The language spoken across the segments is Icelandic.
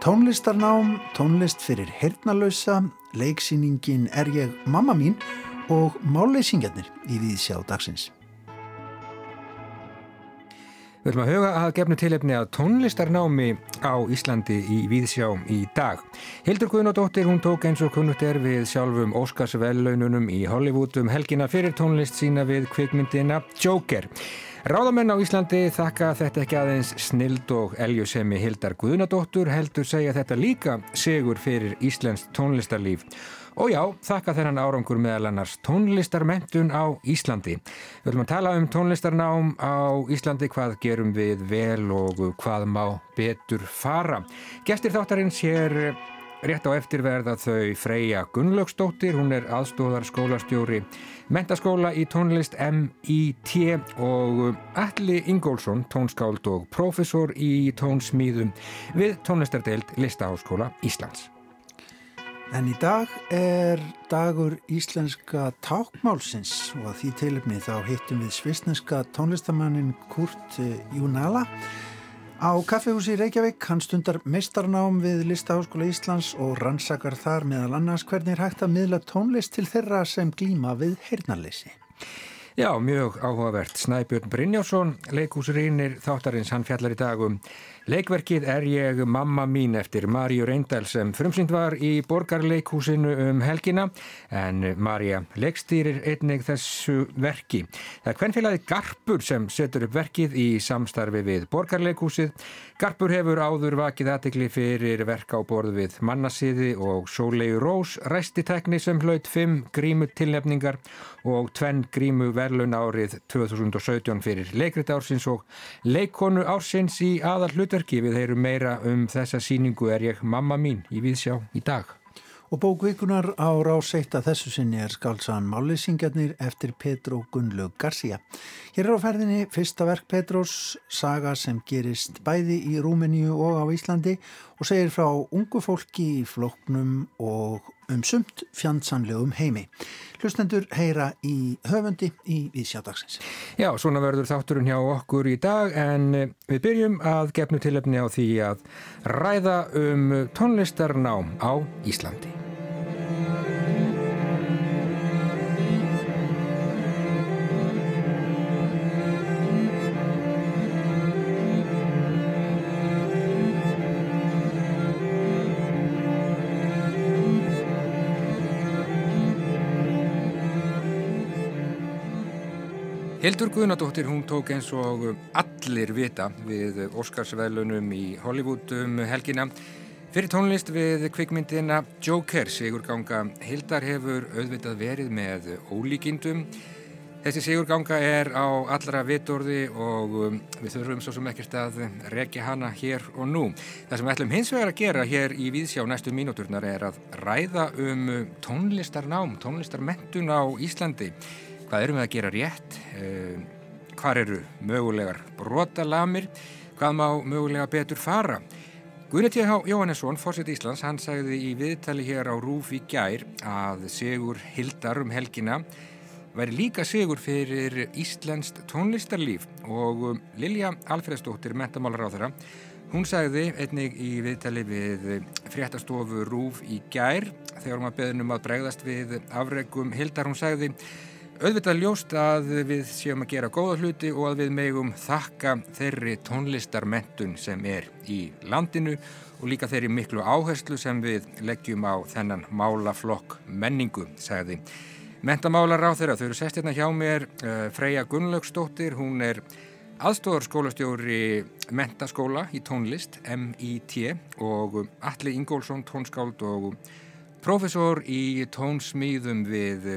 Tónlistarnám, tónlist fyrir hernalösa, leiksýningin Er ég mamma mín og málleysingarnir í Víðsjá dagsins. Við höfum að huga að gefnu tilefni að tónlistarnámi á Íslandi í Víðsjá í dag. Hildur Guðnadóttir, hún tók eins og kunnugt er við sjálfum Óskarsvellaununum í Hollywood um helgina fyrir tónlist sína við kvikmyndina Joker. Ráðamenn á Íslandi þakka þetta ekki aðeins snild og eljusemi Hildar Guðnadóttur heldur segja þetta líka segur fyrir Íslands tónlistarlíf Og já, þakka þennan árangur meðal annars tónlistarmentun á Íslandi. Við höfum að tala um tónlistarnám á Íslandi, hvað gerum við vel og hvað má betur fara. Gestir þáttarins hér rétt á eftirverða þau Freyja Gunnlaugstóttir, hún er aðstóðar skólastjóri mentaskóla í tónlist MIT og Alli Ingólfsson, tónskáld og profesor í tónsmíðum við tónlistardeild Listaháskóla Íslands. En í dag er dagur íslenska tákmálsins og að því tilipni þá hittum við svisneska tónlistamannin Kurt Júnala á kaffehúsi Reykjavík. Hann stundar meistarnám við Listaháskóla Íslands og rannsakar þar meðal annars hvernig er hægt að miðla tónlist til þeirra sem glíma við heyrnarleysi. Já, mjög áhugavert. Snæbjörn Brynjásson, leikúsrýnir þáttarins, hann fjallar í dagum Leikverkið er ég mamma mín eftir Maríu Reyndal sem frumsynd var í borgarleikhúsinu um helgina en Maríu leikstýrir einnig þessu verki. Það er hvernfélagi Garpur sem setur upp verkið í samstarfi við borgarleikhúsið. Garpur hefur áður vakið aðtegli fyrir verka á borð við Mannasiði og Sólegu Rós, ræstitekni sem hlaut fimm grímu tilnefningar og tvenn grímu verlun árið 2017 fyrir leikrit ársins og leikonu ársins í aðal hluta hlutverki við heyrum meira um þessa síningu er ég mamma mín í Víðsjá í dag. Og bókvikunar á ráseitt að þessu sinni er skálsaðan Málisingarnir eftir Petró Gunnlaug Garcia. Hér er á ferðinni fyrsta verk Petrós, saga sem gerist bæði í Rúmeníu og á Íslandi og segir frá ungu fólki í floknum og um sumt fjandsamlegum heimi. Hlustendur heyra í höfundi í Vísjádagsins. Já, svona verður þátturinn hjá okkur í dag en við byrjum að gefnu tilöfni á því að ræða um tónlistarnám á Íslandi. Hildur Guðnadóttir, hún tók eins og allir vita við Óskarsveilunum í Hollywood um helgina. Fyrir tónlist við kvikmyndina Joker, Sigurganga Hildar hefur auðvitað verið með ólíkindum. Þessi Sigurganga er á allra vitorði og um, við þurfum svo sem ekkert að rekja hana hér og nú. Það sem við ætlum hins vegar að gera hér í Víðsjá næstu mínúturnar er að ræða um tónlistarnám tónlistarmentun á Íslandi hvað erum við að gera rétt, eh, hvað eru mögulegar brotalamir, hvað má mögulega betur fara. Guðni T.H. Jóhannesson, fórsett Íslands, hann sagði í viðtali hér á Rúf í gær að Sigur Hildar um helgina væri líka sigur fyrir Íslandst tónlistarlíf og um, Lilja Alfredsdóttir, mentamálar á þeirra, hún sagði einnig í viðtali við fréttastofu Rúf í gær þegar hún var beðnum að bregðast við afregum Hildar, hún sagði auðvitað ljóst að við séum að gera góða hluti og að við megum þakka þeirri tónlistarmentun sem er í landinu og líka þeirri miklu áherslu sem við leggjum á þennan málaflokk menningu, sagði. Mentamálar á þeirra, þau eru sest hérna hjá mér, uh, Freyja Gunnlaugstóttir, hún er aðstóðarskólastjóri mentaskóla í tónlist, MIT og Alli Ingólfsson, tónskáld og profesor í tónsmýðum við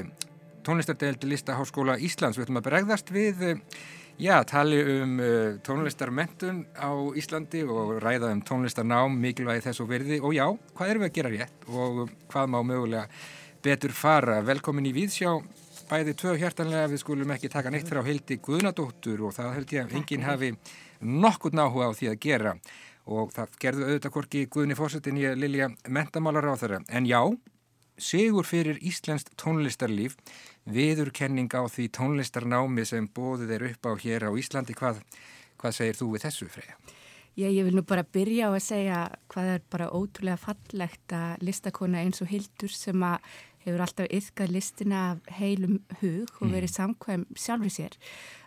tónlistardeldi Listaháskóla Íslands. Við ætlum að bregðast við, eh, já, tali um uh, tónlistarmentun á Íslandi og ræða um tónlistarnám, mikilvægi þess og verði og já, hvað erum við að gera rétt og hvað má mögulega betur fara. Velkomin í Víðsjá, bæði tvö hjartanlega, við skulum ekki taka neitt frá Hildi Guðnadóttur og það held ég að enginn hafi nokkurt náhuga á því að gera og það gerðu auðvitað korki Guðni Fósettin í Lilja mentamálar á þeirra. En já, sigur fyrir Íslenskt tónlistarlíf viðurkenning á því tónlistarnámi sem bóðið er upp á hér á Íslandi. Hvað, hvað segir þú við þessu, Freyja? Já, ég vil nú bara byrja á að segja hvað er bara ótrúlega fallegt að listakona eins og Hildur sem að hefur alltaf yfkað listina af heilum hug og verið samkvæm sjálfur sér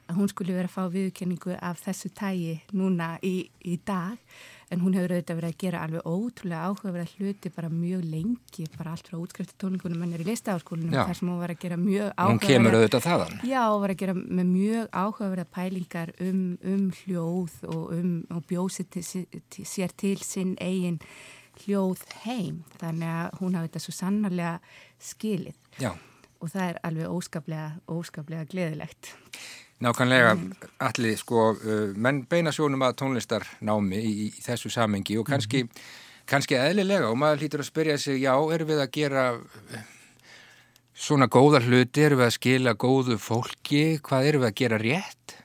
að hún skulle vera að fá viðkenningu af þessu tægi núna í, í dag en hún hefur auðvitað verið að gera alveg ótrúlega áhugaverða hluti bara mjög lengi, bara allt frá útskrifti tónlingunum mennir í listaháskólinum þar sem hún var að gera mjög áhugaverða... Hún kemur auðvitað þaðan. Já, hún var að gera með mjög áhugaverða pælingar um, um hljóð og, um, og bjósi sér til sinn eigin hljóð heim, þannig að hún hafi þetta svo sannarlega skilið Já. og það er alveg óskaplega, óskaplega gleðilegt. Nákvæmlega, allir sko, uh, menn beina sjónum að tónlistarnámi í, í þessu samengi og kannski, mm kannski eðlilega og maður hlýtur að spyrja sig, já, erum við að gera svona góða hluti, erum við að skila góðu fólki, hvað erum við að gera rétt?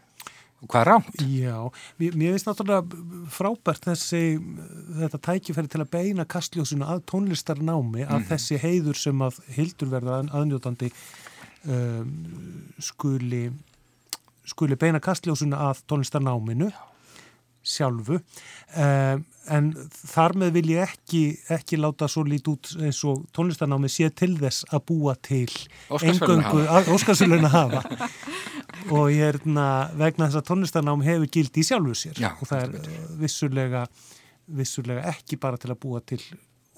Og hvað rámt? Já, mér, mér finnst náttúrulega frábært þessi, þetta tækifæri til að beina kastljósuna að tónlistarnámi, að mm þessi heiður sem að hildur verða aðnjótandi um, skuli skuli beina kastljósuna að tónlistarnáminu sjálfu. Um, en þar með vil ég ekki, ekki láta svo lít út eins og tónlistarnámi sé til þess að búa til engöngu Óskarsvöluna hafa. og ég er vegna þess að tónlistarnám hefur gildi í sjálfu sér. Já, og það er vissulega, vissulega ekki bara til að búa til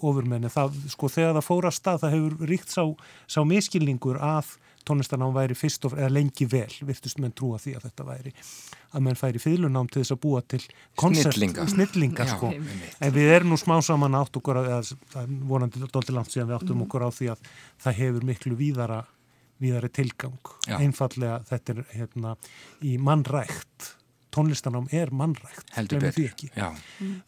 ofurmenni. Það, sko, þegar það fóra stað, það hefur ríkt sá, sá miskilningur að tónlistarnám væri fyrst og eða lengi vel, virtust menn trúa því að þetta væri að menn færi fylunám til þess að búa til koncert, snillinga, snillinga Já, sko. en við erum nú smá saman átt okkur að, eða vonandi doldi langt síðan við áttum okkur á því að það hefur miklu víðara, víðari tilgang. Já. einfallega þetta er hérna í mannrækt tónlistanám er mannrækt Heldur betur. Já,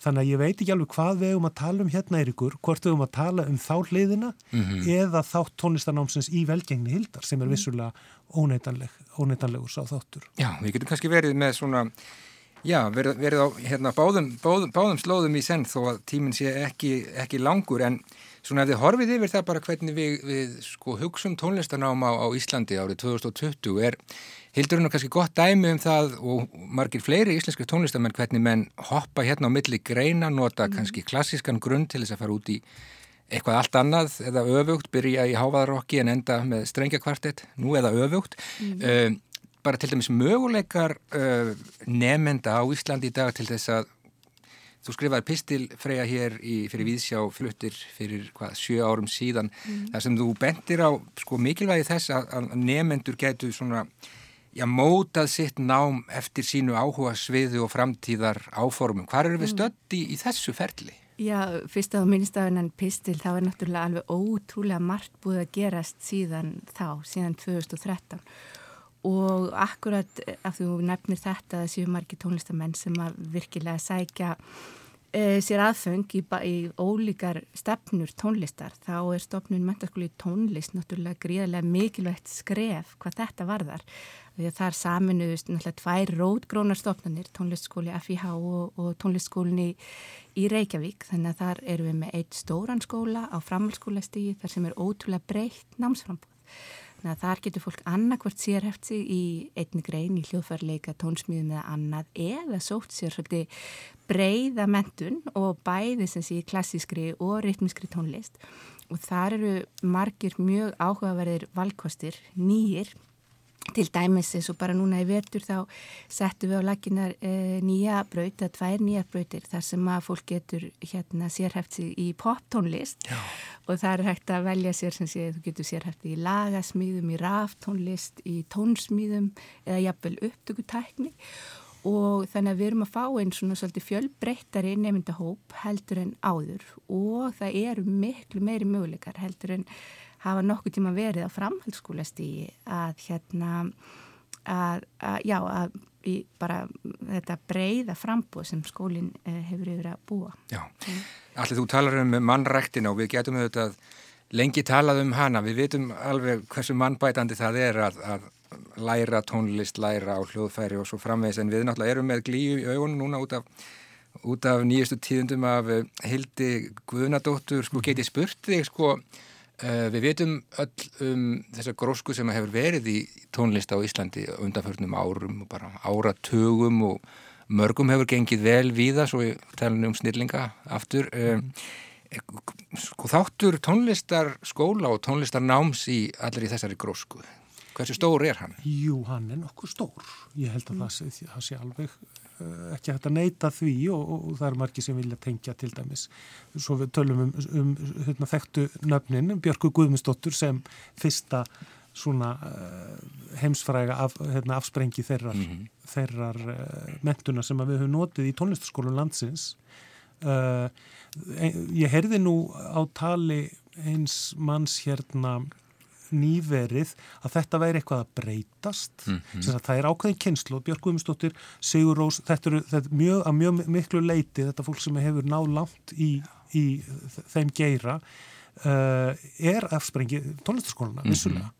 þannig að ég veit ekki alveg hvað við höfum að tala um hérna Eiríkur, hvort við höfum að tala um þá hliðina Mhm. eða þátt tónlistanámsins í velgengni hildar sem er vissulega óneitanleg, óneitanlegur sá þáttur Já, við getum kannski verið með svona, já, verið, verið á hérna, báðum, báðum, báðum slóðum í senn þó að tíminn sé ekki, ekki langur en svona ef þið horfið yfir það bara hvernig við, við sko hugsum tónlistarnám á, á Íslandi árið 2020 er Hildurinn er kannski gott dæmi um það og margir fleiri íslenski tónlistamenn hvernig menn hoppa hérna á milli greina, nota kannski klassískan grunn til þess að fara út í eitthvað allt annað eða öfugt, byrja í hávaðarokki en enda með strengjakvartett, nú eða öfugt. Mm. bara til dæmis möguleikar uh, nefnenda á Íslandi í dag til þess að þú skrifaði pistil freyja hér í, fyrir Víðsjá fluttir fyrir hvað, sjö árum síðan þar sem þú bendir á sko, mikilvægi þess að, að nefnendur getur svona já, mótað sitt nám eftir sínu áhuga sviðu og framtíðar áformum. Hvar eru við stödd í, í þessu ferli? Já, fyrst að þú minnst af hennan pistil þá er náttúrulega alveg ótrúlega margt búið að gerast síðan þá, síðan 2013 og akkurat af því þú nefnir þetta að séu margi tónlistamenn sem að virkilega sækja e, sér aðfeng í, í ólíkar stefnur tónlistar þá er stopnun mentaskóli í tónlist náttúrulega gríðarlega mikilvægt skref hvað þetta varðar. Því að þar saminuðust náttúrulega tvær rótgrónar stopnarnir, tónlistskóli FIH og, og tónlistskólin í, í Reykjavík. Þannig að þar erum við með eitt stóran skóla á framhaldsskóla stíði þar sem er ótrúlega breytt námsframbúð Þannig að þar getur fólk annarkvort sérhæft sig í einni grein í hljóðfærleika, tónsmíðum eða annað eða sótt sér svolítið breyða mentun og bæði sem sé klassískri og rytmiskri tónlist. Og þar eru margir mjög áhugaverðir valkostir, nýjir Til dæmis eins og bara núna í vertur þá settum við á laginar e, nýja braut, eða tvær nýja brautir þar sem að fólk getur hérna sérhæft í poptónlist. Já. og það er hægt að velja sér sem sé, þú getur sérhæft í lagasmíðum, í ráftónlist, í tónsmíðum eða jafnvel upptökutækni. Og þannig að við erum að fá einn svona svolítið fjölbreyttari nefndahóp heldur en áður. Og það eru miklu meiri möguleikar heldur en hafa nokkuð tíma verið á framhaldsskólastígi að hérna að, að já að bara þetta breyða frambúð sem skólinn eh, hefur yfir að búa. Já, allir þú talar um mannræktina og við getum auðvitað lengi talað um hana. Við vitum alveg hversu mannbætandi það er að, að læra tónlist, læra á hljóðfæri og svo framvegis en við náttúrulega erum með glíu í augunum núna út af, út af nýjastu tíðundum af eh, Hildi Guðnadóttur. Sko geti spurt þig sko við veitum öll um þessa grósku sem hefur verið í tónlist á Íslandi undanförnum árum og bara áratugum og mörgum hefur gengið vel víða, svo ég tala um snillinga aftur. Um, sko, þáttur tónlistar skóla og tónlistar náms í allir í þessari grósku. Hversu stór er hann? Jú, hann er nokkuð stór. Ég held að mm. það, sé, það sé alveg ekki hægt að neyta því og, og, og það er margi sem vilja tengja til dæmis. Svo við tölum um, um hérna, þekktu nöfnin, Björgu Guðmundsdóttur sem fyrsta svona uh, heimsfræga af, hérna, afsprengi þeirrar, mm -hmm. þeirrar uh, mentuna sem við höfum notið í tónlistaskólum landsins. Uh, ég heyrði nú á tali eins manns hérna nýverið að þetta væri eitthvað að breytast mm -hmm. það er ákveðin kynslu Björg Guðmundsdóttir, Sigur Rós þetta er, þetta er mjög, að mjög miklu leiti þetta fólk sem hefur náð langt í, í þeim geira uh, er afsprengi tónlistaskóluna, mm -hmm. vissulega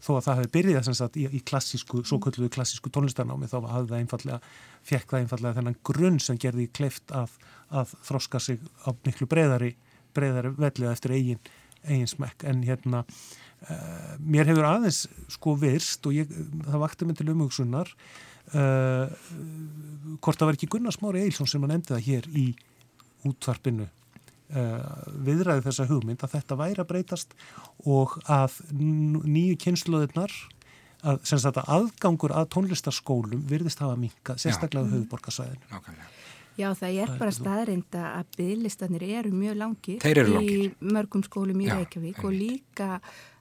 þó að það hefði byrjað sagt, í, í klassísku, svo kölluðu klassísku tónlistarnámi þá hafði það einfallega, fekk það einfallega þennan grunn sem gerði kleift að, að þróska sig á miklu breyðari breyðari vellið eftir eigin, eigin smekk en hérna Uh, mér hefur aðeins sko virst og ég, það vakti mig til umhugsunar uh, hvort það var ekki Gunnar Smári Eilsson sem að nefndi það hér í útvarpinu uh, viðræði þessa hugmynd að þetta væri að breytast og að nýju kynsluðirnar að, að aðgangur að tónlistarskólum virðist hafa minka, sérstaklega á höfuborgarsvæðinu Nákvæmlega Já, það er bara staðreinda að byggðlistanir eru mjög langir eru í mörgum skólum í Reykjavík og líka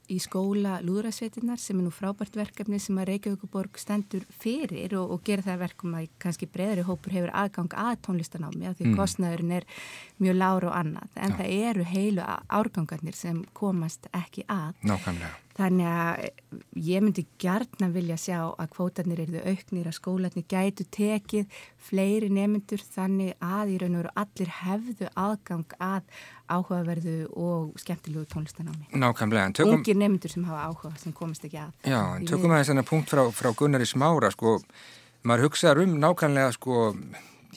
í skóla Lúðrasveitinnar sem er nú frábært verkefni sem að Reykjavíkuborg stendur fyrir og, og gera það verkum að kannski breyðri hópur hefur aðgang að tónlistanámi af því mm. kostnæðurinn er mjög láru og annað en Já. það eru heilu árgangarnir sem komast ekki að. Nákvæmlega. Þannig að ég myndi gjarnan vilja sjá að kvótarnir eru auknir að skólanir gætu tekið fleiri nemyndur þannig að í raun og veru allir hefðu aðgang að áhugaverðu og skemmtilegu tónlistanámi. Nákvæmlega. Tökum... Ungir nemyndur sem hafa áhuga sem komist ekki að. Já, tökum aðeins þennan punkt frá, frá Gunnar í smára sko, maður hugsaður um nákvæmlega sko,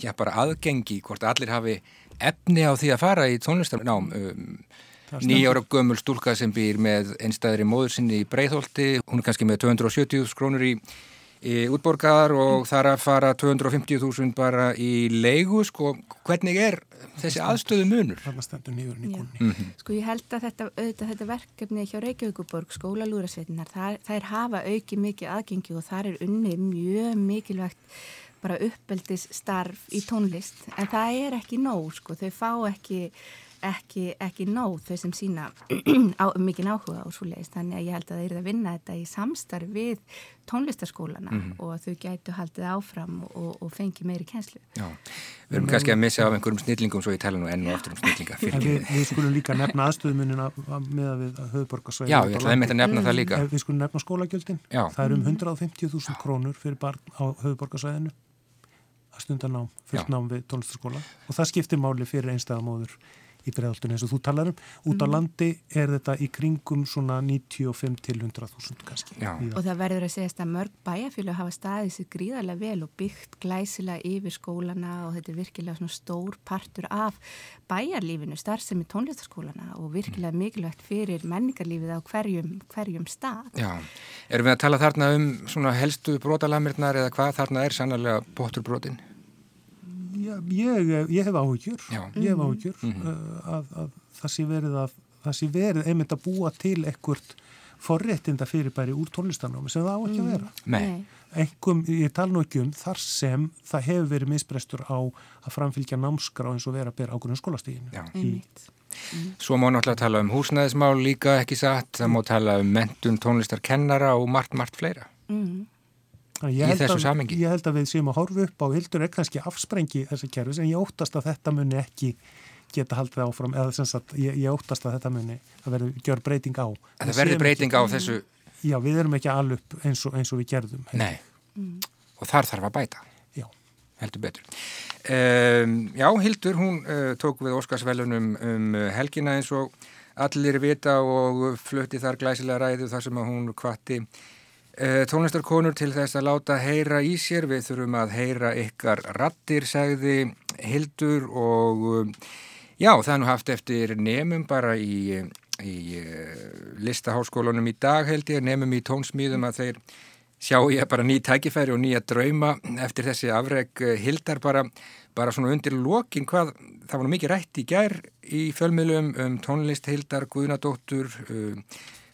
já bara aðgengi hvort allir hafi efni á því að fara í tónlistanám um nýjára gömul stúlka sem býr með einstæðri móður sinni í Breitholti hún er kannski með 270.000 krónur í, í útborgar og mm. þar að fara 250.000 bara í leigu sko, hvernig er þessi aðstöðu munur? Mm -hmm. Sko ég held að þetta, auðvitað, þetta verkefni hjá Reykjavíkuborg skóla lúrasveitinar, þær, þær hafa auki mikið aðgengi og þar er unni mjög mikilvægt bara uppeldis starf í tónlist en það er ekki nóg sko, þau fá ekki ekki, ekki nóð þau sem sína á, mikið áhuga og svo leiðist þannig að ég held að það er að vinna þetta í samstarf við tónlistarskólana mm -hmm. og þau gætu haldið áfram og, og fengi meiri kænslu Já, við erum kannski að missa af einhverjum snillingum svo ég tala nú enn og aftur um snillinga við, við skulum líka nefna aðstöðumunina með að við höfðborgarsvæði Já, ég ætlaði með að nefna það líka. Við skulum nefna skólagjöldin, Já. það er um 150.000 krónur fyrir barn á höfðborgarsvæðinu að stundan ná, fyrst nám við tónlistarskóla. Og það skiptir máli fyrir einstæðamóður í bregðaltunni eins og þú talar um. Út á mm. landi er þetta í kringum svona 95 til 100.000 kannski. Og það verður að segja að mörg bæjarfjölu hafa staðið sér gríðarlega vel og byggt glæsilega yfir skólana og þetta er virkilega svona stór partur af bæjarlífinu, starfsemi tónlistaskólana og virkilega mikilvægt fyrir menningarlífið á hverjum, hverjum stað. Já, erum við að tala þarna um svona helstu brotalamirnar eða hvað þarna er sannlega poturbrotin? Ég, ég hef áhugjur ég hef áhugjur mm -hmm. að, að það sé verið að það sé verið einmitt að búa til ekkert forréttinda fyrirbæri úr tónlistanámi sem það á ekki að vera. Nei. Engum, ég tala nú ekki um þar sem það hefur verið misbrestur á að framfylgja námskrá eins og vera að bera ákveðin skólastíginu í Svo má náttúrulega tala um húsnæðismál líka ekki satt, það má tala um mentun tónlistarkennara og margt, margt fleira. Mm í þessu samengi. Ég held að við séum að horfa upp á hildur er kannski afsprengi þessi kerfis en ég óttast að þetta muni ekki geta haldið áfram eða sem sagt ég, ég óttast að þetta muni að verður gjör breyting á. Það verður breyting ekki, á þessu? Já, við erum ekki alveg eins, eins og við gerðum. Nei, mm. og þar þarf að bæta. Já. Heldur betur. Um, já, Hildur, hún uh, tók við Óskarsvelunum um helgina eins og allir vita og flutti þar glæsilega ræðu þar sem að hún kvatti tónlistarkonur til þess að láta heyra í sér, við þurfum að heyra ykkar rattir, segði Hildur og eh, já, það er nú haft eftir nefnum bara í, í eh, listaháskólanum í dag held ég, nefnum í tónsmýðum að þeir sjá ég bara ný tækifæri og nýja drauma eftir þessi afreg hildar bara, bara svona undir lokin hvað, það var mikið rætt í gær í fjölmiðlum um tónlist hildar Guðnadóttur um,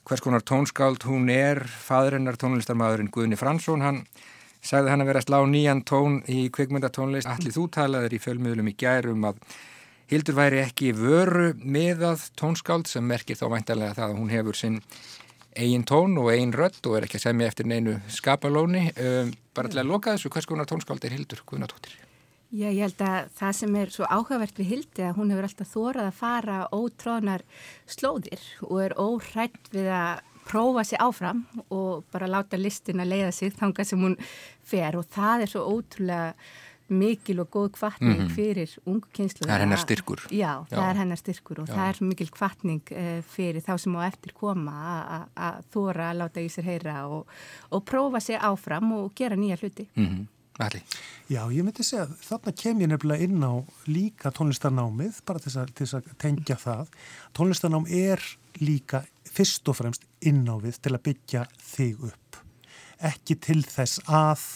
hvers konar tónskáld hún er fadrennar tónlistarmadurinn Guðni Fransson hann sagði hann að vera að slá nýjan tón í kvikmyndatónlist allir þú talaður í fjölmiðlum í gær um að Hildur væri ekki vöru meðað tónskáld sem merkir þá væntalega það að hún hefur sinn eigin tón og eigin rödd og er ekki að semja eftir neinu skapalóni. Um, bara til að loka þessu, hvers konar tónskáld er Hildur Guðnatóttir? Já, ég held að það sem er svo áhugavert við Hildi að hún hefur alltaf þórað að fara ótrónar slóðir og er óhrætt við að prófa sér áfram og bara láta listin að leiða sig þanga sem hún fer og það er svo ótrúlega mikil og góð kvartning mm -hmm. fyrir ungu kynslu. Það er hennar styrkur. Já, það Já. er hennar styrkur og Já. það er mikil kvartning uh, fyrir þá sem á eftir koma að þóra að láta í sér heyra og, og prófa sér áfram og gera nýja hluti. Mm -hmm. Alli. Já, ég myndi segja að þarna kem ég nefnilega inn á líka tónlistarnámið, bara til þess að tengja það. Tónlistarnám er líka fyrst og fremst inn á við til að byggja þig upp. Ekki til þess að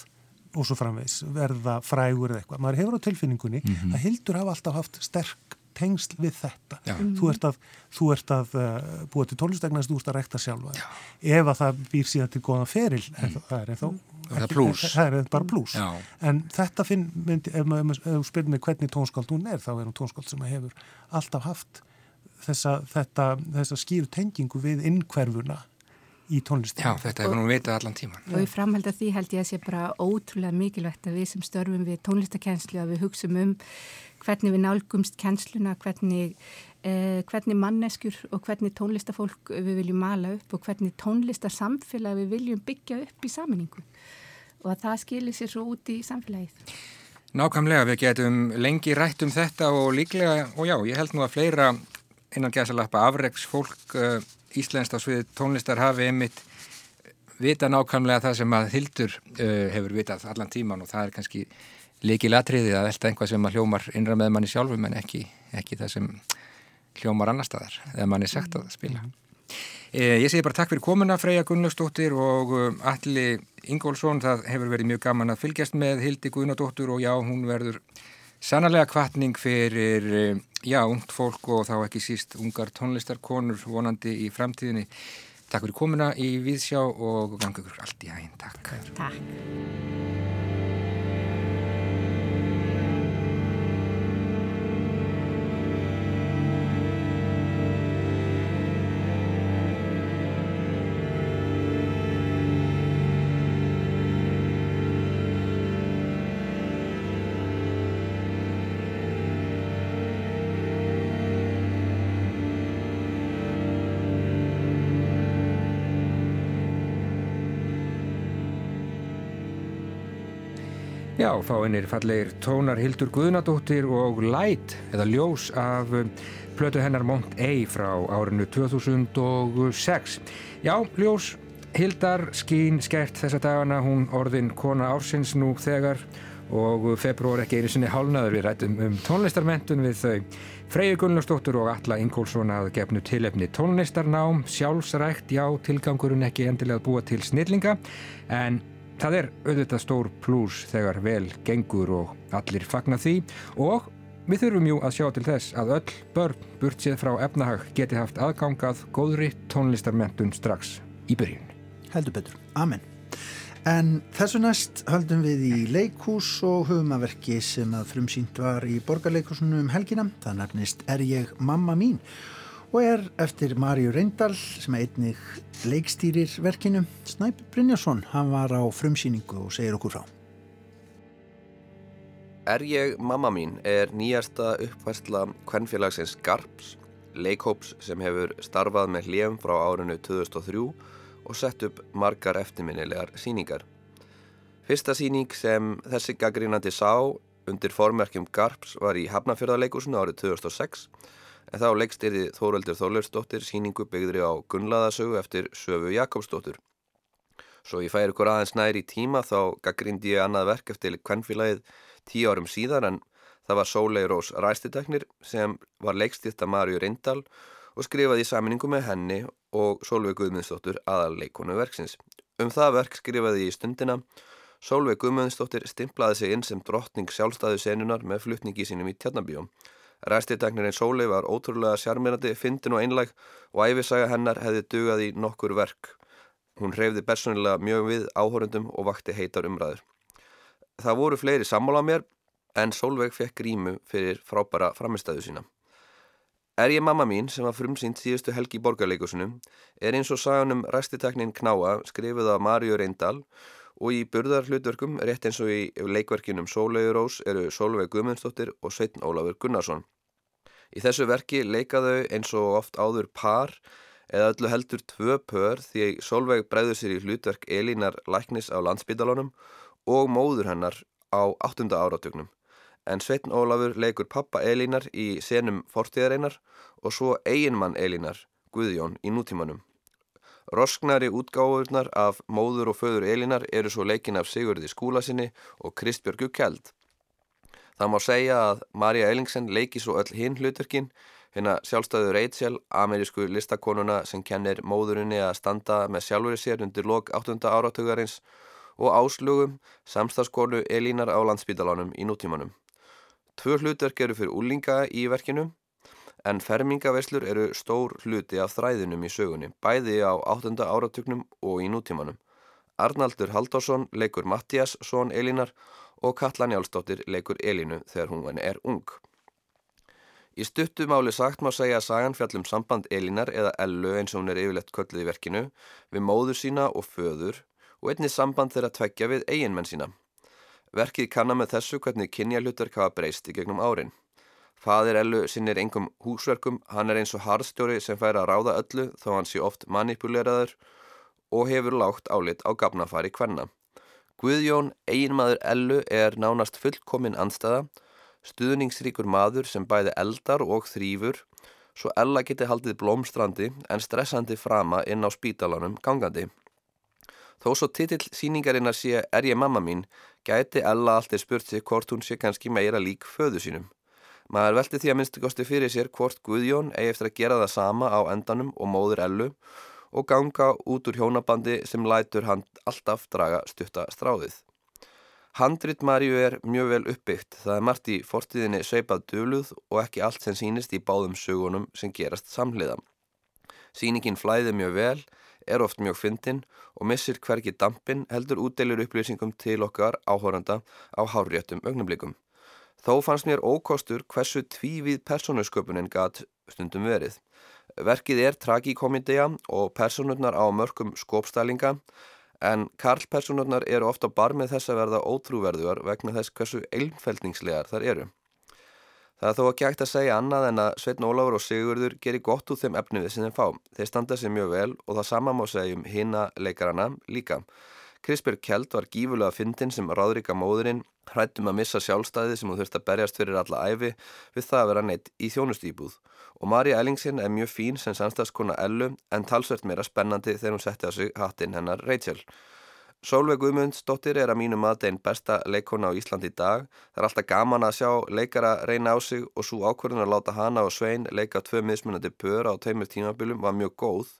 og svo framvegs verða frægur eða eitthvað. Maður hefur á tilfinningunni mm -hmm. að Hildur hafa alltaf haft sterk tengsl við þetta. Já. Þú ert að, þú ert að uh, búa til tónlistegna þú ert að rekta sjálfa. Já. Ef að það býr síðan til góðan feril mm. það er þá það er bara plús. En þetta finn, myndi, ef þú spyrir mig hvernig tónskáld hún er, þá er hún tónskáld sem hefur alltaf haft þessa, þetta, þessa skýru tengingu við innkverfuna í tónlistin. Já, þetta hefur nú vitað allan tíman. Og í framhald af því held ég að sé bara ótrúlega mikilvægt að við sem störfum við tónlistakenslu að við hugsaum um hvernig við nálgumst kensluna, hvernig, eh, hvernig manneskjur og hvernig tónlistafólk við viljum mala upp og hvernig tónlistarsamfélag við viljum byggja upp í saminningu og að það skilir sér svo út í samfélagið. Nákvæmlega, við getum lengi rætt um þetta og líklega, og já, ég held nú að fleira innan gæsalappa afreiks fólk uh, Íslensk á sviði tónlistar hafi einmitt vita nákvæmlega það sem að Hildur uh, hefur vitað allan tíman og það er kannski leikil atriðið að velta einhvað sem að hljómar innra með manni sjálfum en ekki, ekki það sem hljómar annar staðar eða manni sagt að spila. Eh, ég segi bara takk fyrir komuna Freyja Gunnlaustóttir og uh, Alli Ingólfsson, það hefur verið mjög gaman að fylgjast með Hildi Guðnadóttur og já, hún verður sannarlega kvartning fyrir uh, já, ungt fólk og þá ekki síst ungar tónlistarkonur vonandi í framtíðinni. Takk fyrir komuna í Víðsjá og ganga ykkur allt í hæginn. Takk. Takk. Já, þá einir fallegir tónar Hildur Guðnadóttir og Light eða ljós af um, plötu hennar Mont A frá árinu 2006. Já, ljós Hildar skín skert þessa dagana, hún orðin kona ársins nú þegar og februar ekki einu sinni hálnaður við rættum um tónlistarmentun við þau. Freyju Gunnlaustóttur og Alla Ingólfsson að gefnu tilefni tónlistarnám, sjálfsrækt, já, tilgangurinn ekki endilega búa til snillinga en Það er auðvitað stór plús þegar vel gengur og allir fagna því og við þurfum jú að sjá til þess að öll börn burt séð frá efnahag geti haft aðgangað góðri tónlistarmentun strax í byrjun. Heldur betur. Amen. En þessu næst höldum við í leikús og hugumaverki sem að frumsýnt var í borgarleikúsunum um helgina. Það nefnist Er ég mamma mín? Og er eftir Marju Reyndal sem einnig leikstýrir verkinu. Snæp Brynjarsson, hann var á frumsýningu og segir okkur frá. Er ég mamma mín er nýjasta uppfærsla kvennfélagsins Garps, leikhóps sem hefur starfað með hljem frá árinu 2003 og sett upp margar eftirminnilegar síningar. Fyrsta síning sem þessi gaggrínandi sá undir formerkjum Garps var í Hafnafjörðarleikusinu árið 2006 en þá leggst erði Þóraldur Þorlaursdóttir síningu byggðri á Gunnlaðasögu eftir Söfu Jakobsdóttur. Svo ég færi ykkur aðeins næri í tíma þá gaggrindi ég annað verk eftir kvennfélagið tíu árum síðan en það var Sólei Rós Ræstiteknir sem var leggstitt af Marju Reyndal og skrifaði í saminningu með henni og Sólveig Guðmundsdóttur aðal leikonu verksins. Um það verk skrifaði í stundina Sólveig Guðmundsdóttir stimplaði sig inn sem drottning sjálfstæðu senunar með flutningi sínum í Tjarnabíum. Ræstiteknirinn Sólveig var ótrúlega sjarmirandi, fyndin og einlæg og æfisaga hennar hefði dugað í nokkur verk. Hún hreyfði persónilega mjög við áhórundum og vakti heitar umræður. Það voru fleiri sammála mér en Sólveig fekk grímu fyrir frábæra framistæðu sína. Er ég mamma mín sem var frumsýnt síðustu helgi í borgarleikusunum er eins og saganum ræstiteknin Knáa skrifið af Marju Reyndal og í burðar hlutverkum rétt eins og í leikverkinum Sólveig Rós eru Sólveig Guðmundsdóttir og Sveitn Ólafur Gunnarsson. Í þessu verki leikaðu eins og oft áður par eða öllu heldur tvö pör því Sólveig bregður sér í hlutverk Elínar Læknis á landsbytalunum og móður hennar á áttunda áratögnum en Sveitn Ólafur leikur pappa Elínar í senum fortíðareinar og svo eiginmann Elínar, Guðjón, í nútímanum. Rosknari útgáðurnar af móður og föður Elínar eru svo leikin af Sigurði Skúlasinni og Kristbjörgu Kjeld. Það má segja að Marja Ellingsen leiki svo öll hinn hlutverkin, hérna sjálfstæðu Rachel, amerísku listakonuna sem kennir móðurinni að standa með sjálfur sér undir lok 8. áratögarins og áslugum samstagskonu Elínar á landsbítalánum í nútímanum. Tvö hlutverk eru fyrir úlinga í verkinu en fermingaveslur eru stór hluti af þræðinum í sögunni, bæði á 8. áratugnum og í nútímanum. Arnaldur Haldásson leikur Mattias, són Elínar og Katla Njálsdóttir leikur Elínu þegar hún er ung. Í stuttumáli sagt má segja að sagan fjallum samband Elínar eða Ellu eins og hún er yfirlegt köllið í verkinu við móður sína og föður og einni samband þeirra tveggja við eiginmenn sína. Verkið kannar með þessu hvernig kynjalutverk hafa breyst í gegnum árin. Fadir Ellu sinnir engum húsverkum, hann er eins og harðstjóri sem fær að ráða öllu þó hann sé oft manipuleraður og hefur lágt álit á gafnafari hvenna. Guðjón, eiginmaður Ellu, er nánast fullkominn anstæða, stuðningsríkur maður sem bæði eldar og þrýfur, svo Ella geti haldið blómstrandi en stressandi frama inn á spítalanum gangandi. Þó svo titill síningarinnar sé Er ég mamma mín, gæti Ella alltaf spurt sig hvort hún sé kannski meira lík föðu sínum. Maður velti því að minnstukosti fyrir sér hvort Guðjón eigi eftir að gera það sama á endanum og móður Ellu og ganga út úr hjónabandi sem lætur hann alltaf draga stutta stráðið. Handrit Marju er mjög vel uppbyggt, það er margt í fortíðinni sveipað döluð og ekki allt sem sínist í báðum sögunum sem gerast samhliða. Sýningin flæði mjög vel, er oft mjög fyndin og missir hverki dampin heldur útdeilur upplýsingum til okkar áhóranda á háréttum ögnublikum. Þó fannst mér ókostur hversu tvívíð persónusköpunin gatt stundum verið. Verkið er tragíkomindea og personurnar á mörgum skópstælinga en karlpersonurnar eru ofta bar með þess að verða ótrúverðuar vegna þess hversu eilmfældningslegar þar eru. Það er þó ekki hægt að segja annað en að Sveitn Ólafur og Sigurður gerir gott úr þeim efniðið sem þeim fá. Þeir standa sér mjög vel og það sama má segja um hina leikarana líka. Krispjörg Kjeld var gífulega fyndin sem ráðrika móðurinn, hrættum að missa sjálfstæði sem hún þurfti að berjast fyrir alla æfi við það að vera neitt í þjónustýbúð. Og Marja Ellingsen er mjög fín sem samstagskona Ellu en talsvert meira spennandi þegar hún setti á sig hattinn hennar Rachel. Sólveig Guðmundsdóttir er að mínu mati einn besta leikona á Íslandi í dag. Það er alltaf gaman að sjá leikara reyna á sig og svo ákvörðun að láta hana og Svein leika tvö mismunandi pöra á tveimur tímabilum var mjög góð.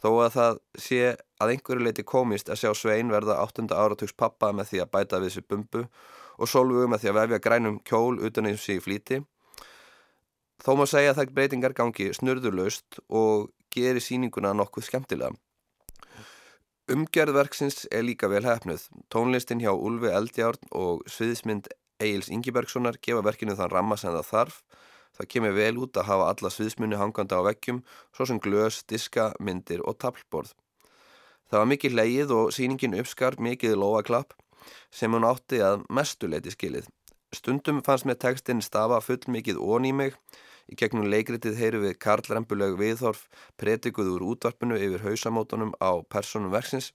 Þó að það sé að einhverju leiti komist að sjá Svein verða 8. áratugs pappa með því að bæta við sér bumbu og Sólveig með því að vefja grænum kjól utan eins í flíti. Þó má segja að það breytingar gangi snurðurlaust og gerir síninguna nokkuð skemmtilega. Umgerðverksins er líka vel hefnuð. Tónlistin hjá Ulfi Eldjárn og sviðismynd Egil's Ingibergssonar gefa verkinu þann ramma sem það þarf. Það kemur vel út að hafa alla sviðismunni hanganda á vekkjum, svo sem glös, diska, myndir og tablborð. Það var mikið leið og síningin uppskar mikið loaklapp sem hún átti að mestuleiti skilið. Stundum fannst mér tekstinn stafa full mikið ón í mig Í gegnum leikritið heyru við Karl Rembulög Viðhorf pretikuð úr útvarpinu yfir hausamótonum á personum verksins.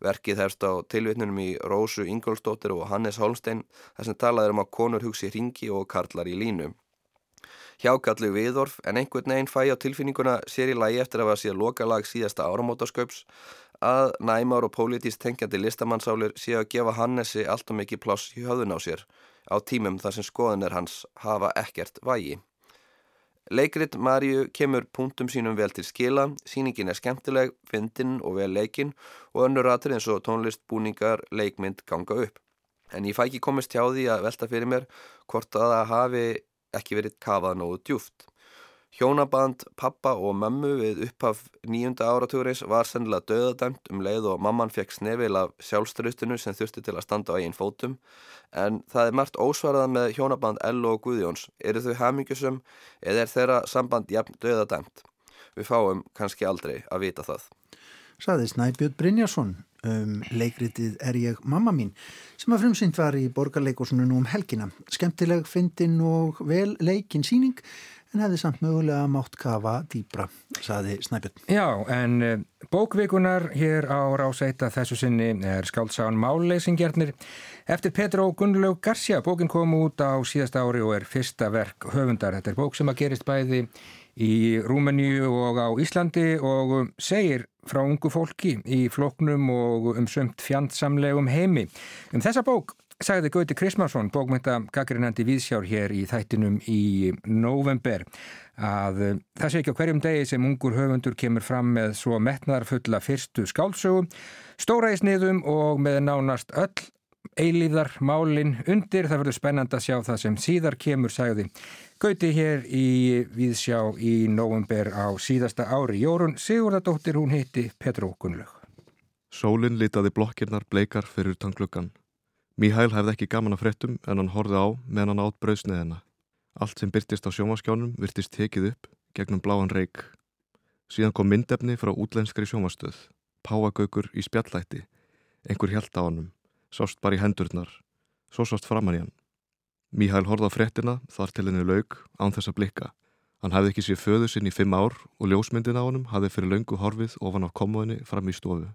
Verkið hefst á tilvitnunum í Rósu Ingólstóttir og Hannes Holmstein þar sem talaður um að konur hugsi hringi og karlar í línu. Hjákallu Viðhorf en einhvern veginn fæ á tilfinninguna sér í lagi eftir að var síðan lokalag síðasta áramótasköps að næmar og pólitíst tengjandi listamannsálir séu að gefa Hannesi allt og mikið pláss í höðun á sér á tímum þar sem skoðanir hans hafa ekkert vægi. Leikrit Marju kemur punktum sínum vel til skila, síningin er skemmtileg, fyndinn og vel leikinn og önnur ratur eins og tónlist, búningar, leikmynd ganga upp. En ég fæ ekki komist hjá því að velta fyrir mér hvort að það hafi ekki verið kafað nógu djúft. Hjónaband pappa og mömmu við upphaf nýjunda áratúris var sennilega döðadæmt um leið og mamman fekk snefil af sjálfstrustinu sem þurfti til að standa á einn fótum en það er margt ósvarað með hjónaband Ello og Guðjóns. Eru þau hamingjusum eða er þeirra samband jafn döðadæmt? Við fáum kannski aldrei að vita það. Saði Snæbjörn Brynjarsson um leikritið Er ég mamma mín sem að frumsynd var í borgarleikosunum um helgina. Skemtileg fyndin og vel leikin síning en hefði samt mögulega mátt kafa dýbra, saði Snæbjörn. Já, en uh, bókvikunar hér á Ráseita þessu sinni er skáltsáðan Máleysingjarnir. Eftir Petro Gunnlaug Garcia, bókin kom út á síðast ári og er fyrsta verk höfundar. Þetta er bók sem að gerist bæði í Rúmeníu og á Íslandi og um, segir frá ungu fólki í floknum og um sömt fjandsamlegum heimi. Um þessa bók sagði Gauti Krismarsson, bókmynda gaggrinandi viðsjár hér í þættinum í november að eh, það sé ekki á hverjum degi sem ungur höfundur kemur fram með svo metnarfulla fyrstu skálsögu, stóra í sniðum og með nánast öll eilíðar málinn undir. Það verður spennand að sjá það sem síðar kemur, sagði Gauti hér í viðsjá í november á síðasta ári. Jórun Sigurðardóttir, hún heiti Petró Gunnlaug. Sólinn litaði blokkirnar bleikar fyrir tangluggan. Míhæl hefði ekki gaman að frettum en hann horfið á meðan hann átt brauðsneðina. Allt sem byrtist á sjómaskjánum virtist tekið upp gegnum bláan reik. Síðan kom myndefni frá útlenskri sjómastöð. Páagaukur í spjallætti. Engur held á hannum. Sást bara í hendurnar. Svo sást framann í hann. Míhæl horfið á frettina þar til henni laug án þess að blikka. Hann hefði ekki séð föðu sinn í fimm ár og ljósmyndin á honum hafði fyrir laungu horfið ofan á komuðinni fram í stofu.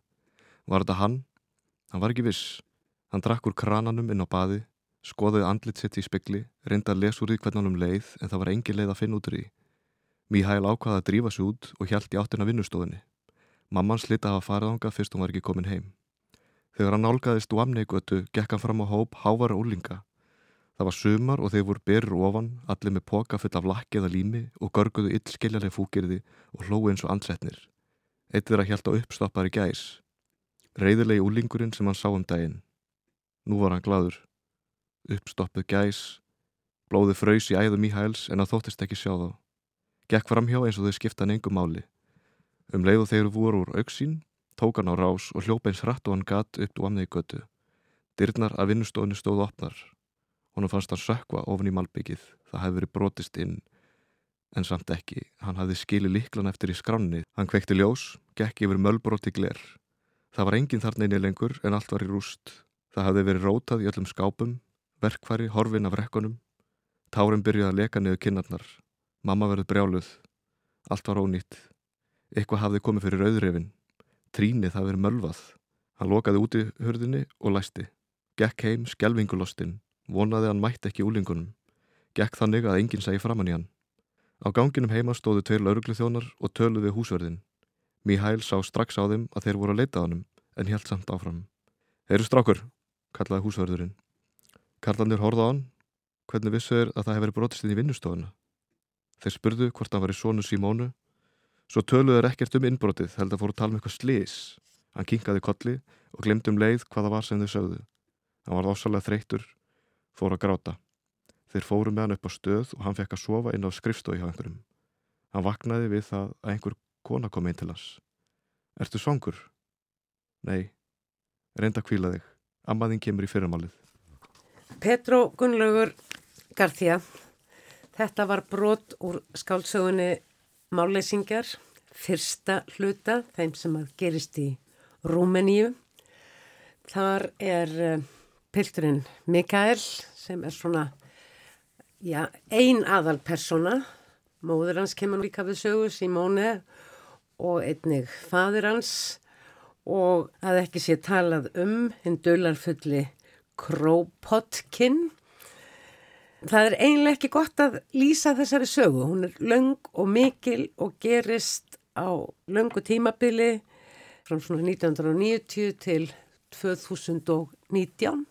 Var þetta hann? Hann var ekki viss. Hann drakk úr krananum inn á baði, skoðaði andlit sitt í spekli, reynda að lesa úr því hvernig hann um leið en það var engin leið að finna út úr því. Míhæl ákvaði að drífa sig út og hjælt í áttina vinnustofunni. Mamman slita hafa farið ánga fyrst hún var ekki komin heim. Þegar hann nálgæðist Vamneigötu gekk hann fram á hóp hávara úlinga. Það var sumar og þeir voru berur ofan, allir með poka full af lakki eða lími og görguðu illskiljarlega fúkirði og hlói eins og ansetnir. Eitt þeirra hjælt á uppstoppari gæs. Reyðilegi úlingurinn sem hann sá um daginn. Nú var hann gladur. Uppstoppuð gæs, blóði fröys í æðu Míhæls en það þóttist ekki sjá þá. Gekk fram hjá eins og þau skipta hann engum máli. Um leiðu þeir voru úr auksín, tók hann á rás og hljópa eins hratt og hann gatt upp dvamnið í götu. Dyrnar að vinnustofni stóðu opnar. Honum fannst hann sökva ofin í malbyggið. Það hefði verið brotist inn, en samt ekki. Hann hafði skili liklan eftir í skránni. Hann kvekti ljós, gekk yfir mölbróti gler. Það var enginn þarna inni lengur en allt var í rúst. Það hafði verið rótað í öllum skápum, verkfæri, horfin af rekkunum. Tárin byrjuði að leka niður kinnarnar. Mamma verið brjáluð. Allt var ónýtt. Eitthvað hafði komið fyrir auðrefin. Trínið hafði verið mölvað. Hann lokaði úti hörðinni og læsti. Gekk heim skjelvingulostinn. Vonaði hann mætti ekki úlingunum. Gekk þannig að enginn segi framann í hann. Á ganginum heima stóðu tveir lauruglu þjónar og töluði húsverðin. Míhæl sá strax á þeim að þeir voru að leita á hann en helt samt áfram. Þeir eru strákur, kallaði húsverðurinn. Karlandir horða á hann, hvernig vissu þeir að það hefur brotist inn í vinnustofuna. Þeir spurðu hvort hann var í sónu Simónu, svo töluðu þeir ekkert um innbrotið, held að fóru að tala um eitthvað slís. Hann kinkaði kolli og glemdi um leið hvaða var sem þau sögðu. Hann var ásalega þreytur, fór að gráta. Þeir fóru með hann upp á stöð og hann fekk að sofa inn á skrifstói hjá einhverjum. Hann vaknaði við það að einhver kona kom inn til hans. Ertu svangur? Nei, reynda að kvíla þig. Ammaðin kemur í fyrirmálið. Petro Gunnlaugur Garþja, þetta var brot úr skálsögunni Máleysingjar, fyrsta hluta, þeim sem að gerist í Rúmeníu. Þar er uh, pilturinn Mikael sem er svona, já, ein aðal persona. Móður hans kemur líka við sögu, Simóne og einnig fadur hans og að ekki sé talað um hinn dölarfulli Krópotkinn. Það er einlega ekki gott að lýsa þessari sögu. Hún er löng og mikil og gerist á löngu tímabili frá 1990 til 2019.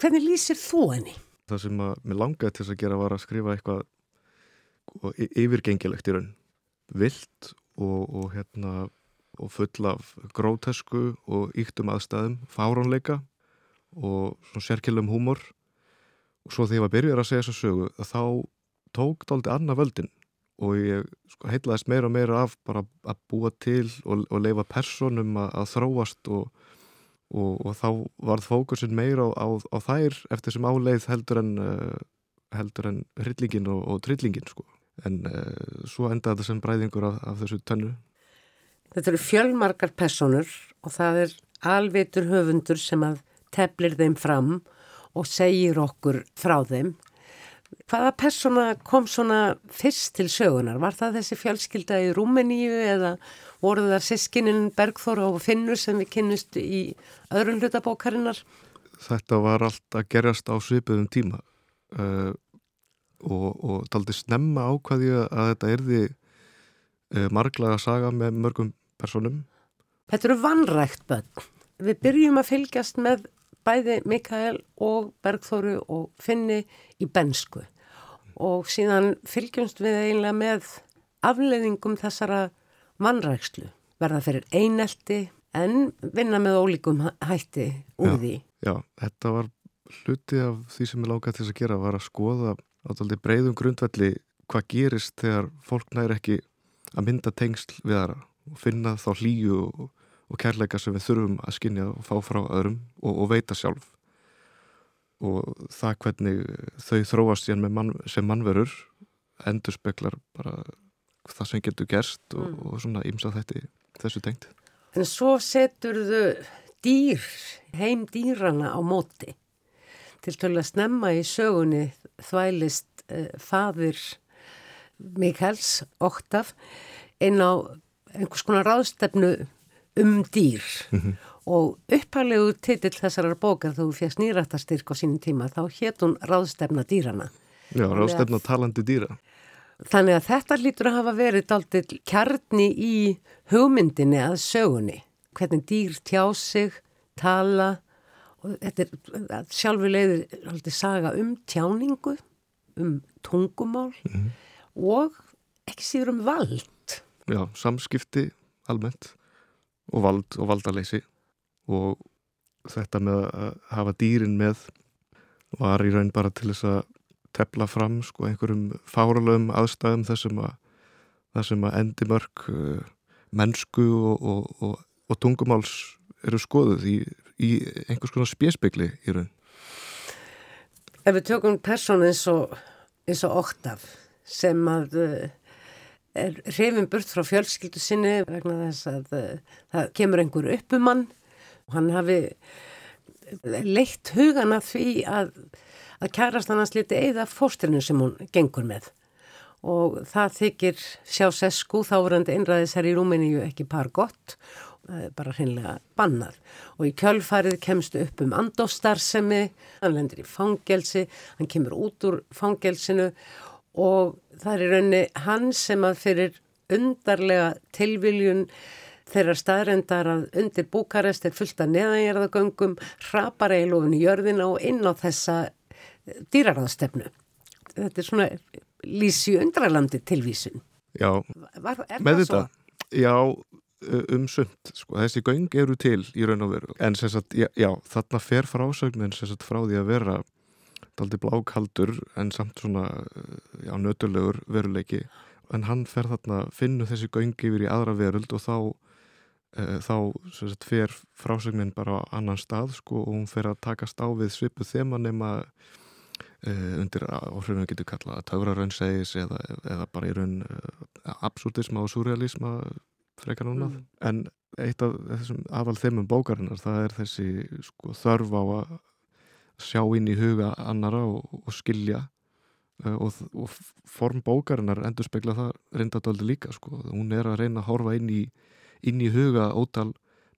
Hvernig lýsir þú henni? Það sem mér langaði til að gera var að skrifa eitthvað sko, yfirgengilegt í raun vilt og, og hérna og full af grótesku og yktum aðstæðum, fáránleika og svona sérkjölum húmor svo þegar ég var byrjar að segja þessa sögu þá tók það aldrei annað völdin og ég sko, heitlaðist meira og meira af bara að búa til og, og leifa personum að, að þróast og, og, og þá varð fókusin meira á, á, á þær eftir sem áleið heldur en uh, heldur en hryllingin og trillingin sko. En uh, svo endaði þetta sem bræðingur af, af þessu tönnu. Þetta eru fjölmarkar personur og það er alveitur höfundur sem að teflir þeim fram og segir okkur frá þeim. Hvaða persona kom svona fyrst til sögunar? Var það þessi fjölskylda í Rúmeníu eða voru það sískininn Bergþóra og Finnur sem við kynnust í öðrun hlutabókarinnar? Þetta var allt að gerast á svipuðum tíma uh, og, og taldi snemma ákvaði að þetta erði uh, marglaga saga með mörgum personum. Þetta eru vannrægt bönn. Við byrjum að fylgjast með bæði Mikael og Bergþóru og Finni í bensku og síðan fylgjumst við eiginlega með afleðingum þessara vannrægslu. Verða fyrir einelti en vinna með ólíkum hætti úr já, því. Já, þetta var hluti af því sem ég lákaði til að gera var að skoða átaldi breyðum grundvelli hvað gerist þegar fólk næri ekki að mynda tengsl við aðra og finna þá hlýju og, og kærleika sem við þurfum að skinja og fá frá öðrum og, og veita sjálf og það hvernig þau þróast mann, sem mannverur endur speklar bara það sem getur gerst og, mm. og svona ímsa þetta þessu tengt. En svo setur þau dýr, heim dýrana á móti til til að snemma í sögunni þvælist uh, fadir Mikals, Óttaf, inn á einhvers konar ráðstefnu um dýr. Mm -hmm. og upphælegu titill þessarar bókar þú fjast nýrættastyrk á sínum tíma þá hétt hún ráðstefna dýrana Já, ráðstefna talandi dýra. Þannig að þetta lítur að hafa verið aldrei kjarni í hugmyndinni að sögunni. Hvernig dýr tjá sig, tala og þetta er sjálfur leiðir aldrei saga um tjáningu um tungumál mm -hmm. og ekki síður um vald. Já, samskipti almennt og vald og valdaleysi og þetta með að hafa dýrin með var í raun bara til þess að tepla fram sko einhverjum fáralögum aðstæðum þessum að, þessum að endimörk uh, mennsku og, og, og, og tungumáls eru skoðuð í, í einhvers konar spésbyggli í raun. Ef við tökum persónu eins og eins og Óttaf sem að er hrifin burt frá fjölskyldu sinni vegna þess að uh, það kemur einhver uppumann. Og hann hafi leitt hugana því að, að kærast hann að sliti eða fóstrinu sem hún gengur með. Og það þykir sjá sesku þáverandi einræðisar í Rúmeníu ekki par gott. Bara hreinlega bannað. Og í kjölfarið kemstu upp um andóstarsemi, hann lendir í fangelsi, hann kemur út úr fangelsinu og það er raunni hann sem að fyrir undarlega tilviljun þeirra staðrendar að undir Búkarest er fullt af neðanjörðagöngum, hrapar eilofun í jörðina og inn á þessa dýraráðstefnu. Þetta er svona lísi undralandi tilvísun. Já, Var, með þetta, svo? já, um sund, sko, þessi göng eru til í raun og veru, en sagt, já, þarna fer frásögnin sagt, frá því að vera daldi blákaldur en samt svona já, nötulegur veruleiki en hann fer þarna, finnur þessi göngi yfir í aðra veruld og þá e, þá sagt, fer frásögnin bara á annan stað sko og hún fer að takast á við svipu þema nema e, undir áhrifinu getur kallað að taura raun segis eða, eða bara í raun e, absúrdisma og surrealisma frekar núna mm. en eitt af þessum afal þeimum bókarinnar það er þessi sko, þörf á að sjá inn í huga annara og, og skilja. Uh, og, og form bókarinnar endur spekla það reyndadöldi líka sko. hún er að reyna að horfa inn í, inn í huga ótal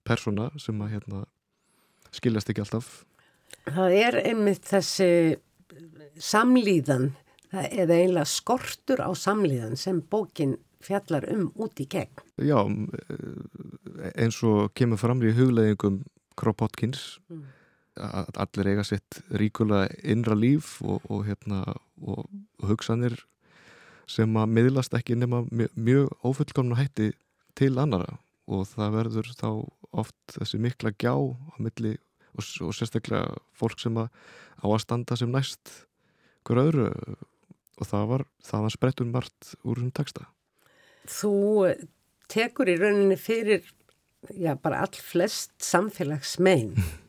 persóna sem að hérna, skiljast ekki alltaf. Það er einmitt þessi samlíðan eða einlega skortur á samlíðan sem bókin fjallar um út í gegn. Já, eins og kemur fram í hugleðingum Kropotkins mm allir eiga sitt ríkulega innra líf og, og, hérna, og hugsanir sem að miðlast ekki nema mjög, mjög ófullkomna hætti til annara og það verður þá oft þessi mikla gjá á milli og, og sérstaklega fólk sem að á að standa sem næst hver öðru. Og það var, var sprettum margt úr þessum texta. Þú tekur í rauninni fyrir já, bara all flest samfélagsmein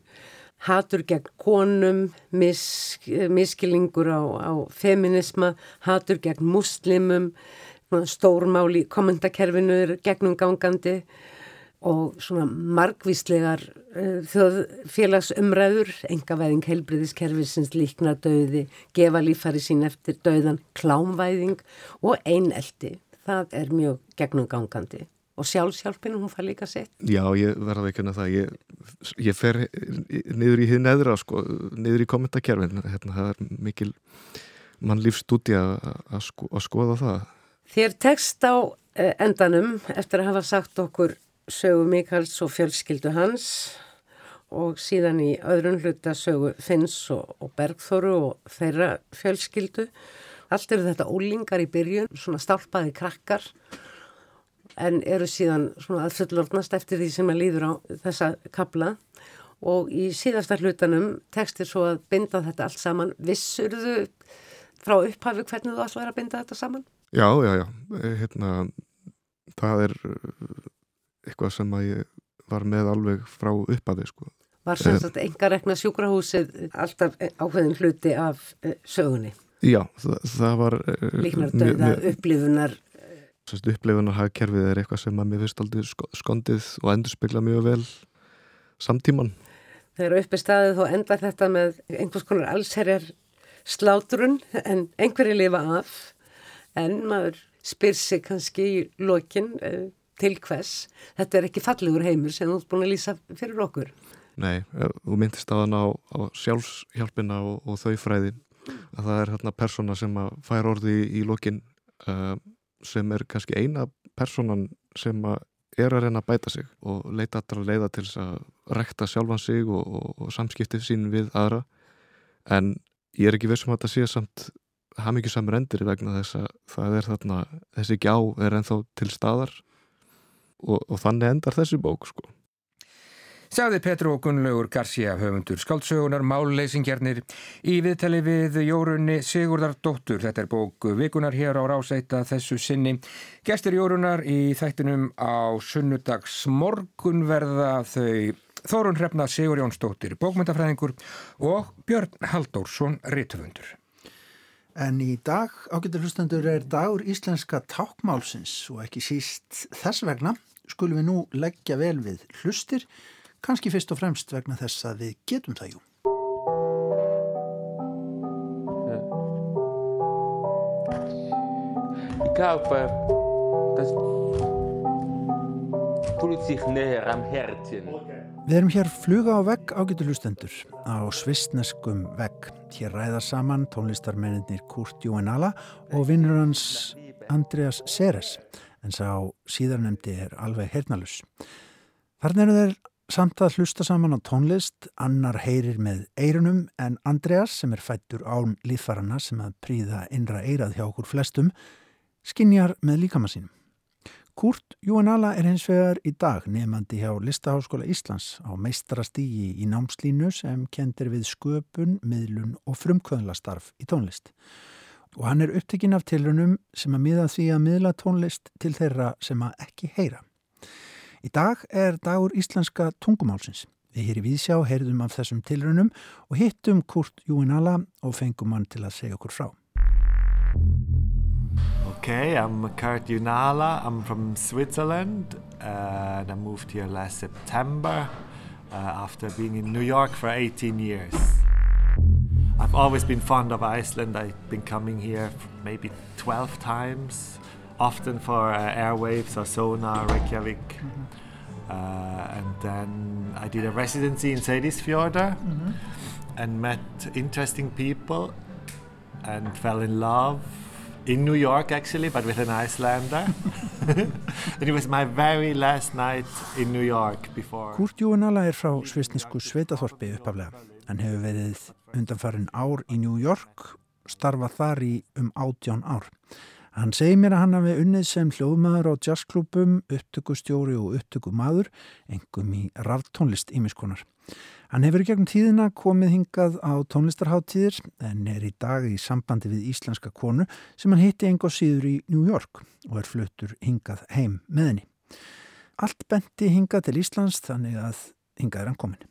hatur gegn konum mis, miskilingur á, á feminisma, hatur gegn muslimum stórmáli kommentarkerfinu gegnum gangandi og svona margvíslegar uh, þjóðfélagsumræður, engavæðing heilbriðiskerfisins líknar döði, gefa lífari sín eftir döðan, klámvæðing og eineldi. Það er mjög gegnum gangandi og sjálfsjálfinu, hún fær líka sett. Já, ég verða ekki að það, ég, ég fer niður í hinn eðra, sko, niður í kommentarkerfin, hérna, það er mikil mannlífstúti að sko, skoða það. Þér tekst á eh, endanum eftir að hafa sagt okkur sögu Mikals og fjölskyldu hans og síðan í öðrun hluta sögu Finns og, og Bergþóru og þeirra fjölskyldu. Allt eru þetta ólingar í byrjun, svona stálpaði krakkar en eru síðan svona að fullornast eftir því sem að líður á þessa kabla og í síðasta hlutanum tekstir svo að binda þetta allt saman. Vissurðu frá upphafi hvernig þú ætlaði að binda þetta saman? Já, já, já. Hérna, það er eitthvað sem að ég var með alveg frá upphafi, sko. Var sem sagt enga rekna sjúkrahúsið alltaf ákveðin hluti af sögunni? Já, það, það var... Líknar döða, upplifunar upplifunarhagkerfið er eitthvað sem að mér finnst aldrei skondið og endur spekla mjög vel samtíman. Þegar uppi staðið þá endar þetta með einhvers konar allserjar slátrun en einhverju lifa af en maður spyr sig kannski í lokin uh, til hvers. Þetta er ekki fallegur heimur sem þú ert búin að lýsa fyrir okkur. Nei, þú myndist á þann á, á sjálfshjálpina og, og þau fræði að það er hérna persóna sem að fær orði í, í lokin uh, sem er kannski eina personan sem er að reyna að bæta sig og leita allra leiða til þess að rekta sjálfan sig og, og, og samskiptið sín við aðra. En ég er ekki vissum að þetta sé samt hafmyggjusamur endur vegna þess að það er þarna þessi gjá er ennþá til staðar og, og þannig endar þessi bók sko Sagði Petru og Gunnlaugur Garcia höfundur skáldsögunar Málleysingjernir í viðtali við Jórunni Sigurdardóttur. Þetta er bók vikunar hér á rásæta þessu sinni. Gestur Jórunar í þættinum á sunnudags morgun verða þau Þórun Hrefna Sigur Jónsdóttir, bókmyndafræðingur og Björn Haldórsson, rítufundur. En í dag, ágættur hlustendur, er dagur íslenska tákmálsins og ekki síst þess vegna skulum við nú leggja vel við hlustir kannski fyrst og fremst vegna þess að við getum það jú. Ik hou herzen. Við erum hér fluga á vegg ágætu hlustendur á svistneskum vegg. Hér ræða saman tónlistarmennir Kurt Jóenala og vinnur hans Andreas Seres en sá síðarnemdi er alveg hernalus. Þarna eru þeir samt að hlusta saman á tónlist, annar heyrir með eirunum en Andreas sem er fættur án lífarana sem að príða innra eirað hjá okkur flestum, skinjar með líkama sínum. Kurt Júanala er hins vegar í dag nefandi hjá Listaháskóla Íslands á meistarastígi í námslínu sem kendir við sköpun, miðlun og frumkvöðlastarf í tónlist. Og hann er upptekinn af tilrunum sem að miða því að miðla tónlist til þeirra sem að ekki heyra. Í dag er dagur íslenska tungumálsins. Við hér í Vísjá heyrðum af þessum tilrunum og hittum Kurt Júinala og fengum hann til að segja okkur frá. Okay, I'm Kurt Junala. I'm from Switzerland uh, and I moved here last September uh, after being in New York for 18 years. I've always been fond of Iceland. I've been coming here maybe 12 times, often for uh, airwaves or sonar, Reykjavik. Mm -hmm. and then I did a residency in Seyðisfjörður mm -hmm. and met interesting people and fell in love in New York actually, but with an Icelander. and it was my very last night in New York before. Kurt Júinala er frá svisnisku Sveitaþorpi uppaflega. Hann hefur verið undanfarinn ár í New York, starfað þar í um átján ár. Hann segir mér að hann hafi unnið sem hljóðmaður á jazzklubum, upptökustjóri og upptökumadur, engum í raftónlist ímiskonar. Hann hefur gegnum tíðina komið hingað á tónlistarháttíðir en er í dag í sambandi við íslenska konu sem hann hitti enga síður í New York og er fluttur hingað heim með henni. Allt benti hingað til Íslands þannig að hingað er hann komin.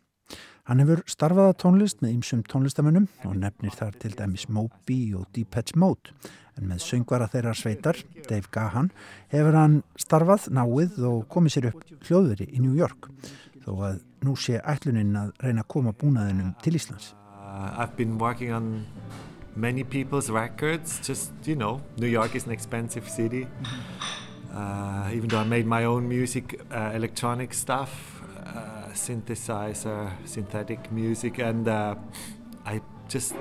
Hann hefur starfaða tónlist með ýmsum tónlistamönnum og nefnir þar til dæmis Moby og Deepatch Mode en með söngvara þeirra sveitar, Dave Gahan, hefur hann starfað náið og komið sér upp hljóðveri í New York þó að nú sé ætluninn að reyna að koma búnaðinum til Íslands. Uh, I've been working on many people's records, just, you know, New York is an expensive city. Uh, even though I made my own music, uh, electronic stuff, synthesizer, synthetic music, and uh, I just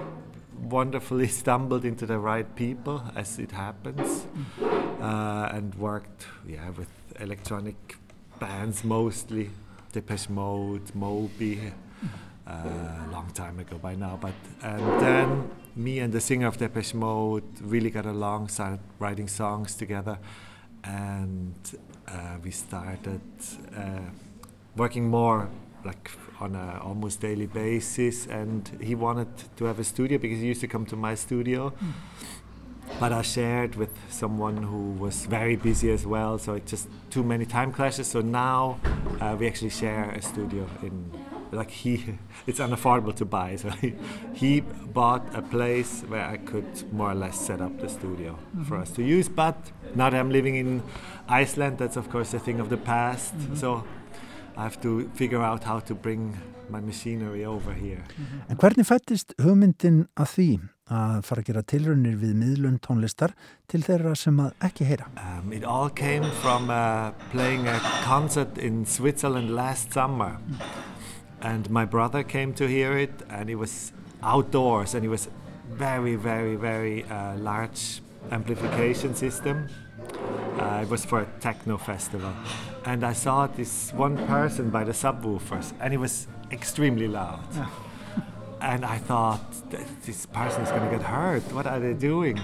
wonderfully stumbled into the right people as it happens, uh, and worked, yeah, with electronic bands mostly, Depeche Mode, Moby, uh, a long time ago by now. But and then me and the singer of Depeche Mode really got along, started writing songs together, and uh, we started uh, working more like on a almost daily basis. And he wanted to have a studio because he used to come to my studio. But I shared with someone who was very busy as well, so it just too many time clashes. So now uh, we actually share a studio in like he it's unaffordable to buy so he, he bought a place where i could more or less set up the studio mm-hmm. for us to use but now that i'm living in iceland that's of course a thing of the past mm-hmm. so i have to figure out how to bring my machinery over here mm-hmm. En hvernig fættist hugmyndin að því að fara að gera tilraunir við miðlun tónlistar til þeirra sem að ekki heyra? Um, it all came from uh, playing a concert in Switzerland last summer and my brother came to hear it and it was outdoors and it was very very very uh, large amplification system uh, it was for a techno festival and i saw this one person by the subwoofers and it was extremely loud yeah. and i thought this person is going to get hurt what are they doing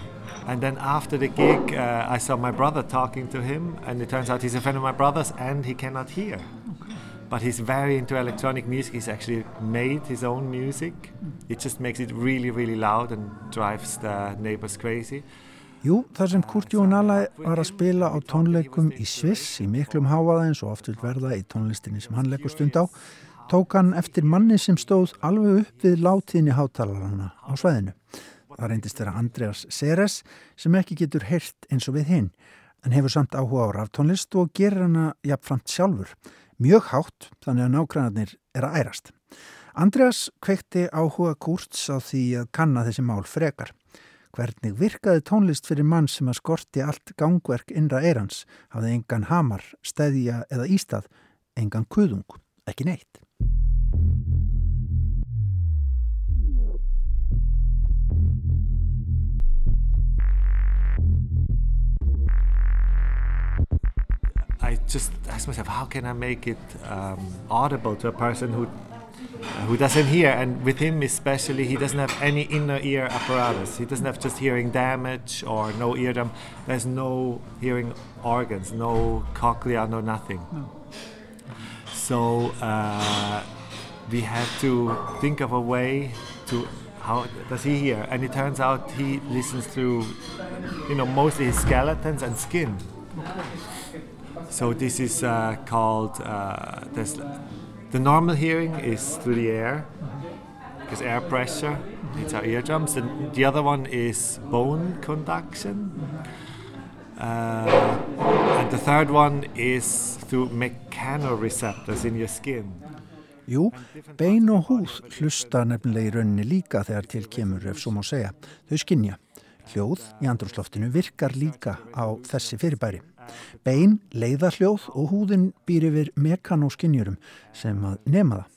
and then after the gig uh, i saw my brother talking to him and it turns out he's a friend of my brother's and he cannot hear but he's very into electronic music. He's actually made his own music. It just makes it really, really loud and drives the neighbors crazy. Jú, þar sem Kurt Jónala var að spila á tónleikum í Sviss í miklum háaða eins og vil verða í tónlistinni sem hann leggur stund á, tók hann eftir manni sem stóð alveg upp við látíðinni hátalarana á svæðinu. Það reyndist þeirra Andreas Seres sem ekki getur heyrt eins og við hinn, en hefur samt áhuga á ráftónlist og gerir hana jafnframt sjálfur mjög hátt þannig að nágrannarnir er að ærast. Andreas kveikti áhuga Kurtz á því að kanna þessi mál frekar. Hvernig virkaði tónlist fyrir mann sem að skorti allt gangverk innra eirans, hafði engan hamar, stæðja eða ístað, engan kuðung, ekki neitt. I just asked myself, how can I make it um, audible to a person who who doesn't hear? And with him especially, he doesn't have any inner ear apparatus. He doesn't have just hearing damage or no eardrum. There's no hearing organs, no cochlea, no nothing. No. So uh, we had to think of a way to how does he hear? And it turns out he listens through, you know, mostly his skeletons and skin. Okay. So this is uh, called uh, the normal hearing is through the air because air pressure hits our eardrums. And the other one is bone conduction. Uh, and the third one is through mechanoreceptors in your skin. Jú, bein og húð hlusta nefnilega í rauninni líka þegar til kemur ef svo má segja. Þau skinja. Hljóð í andrúsloftinu virkar líka á þessi fyrirbæri. Bein, leiðarhljóð og húðin býr yfir mekanóskinjurum sem að nema það.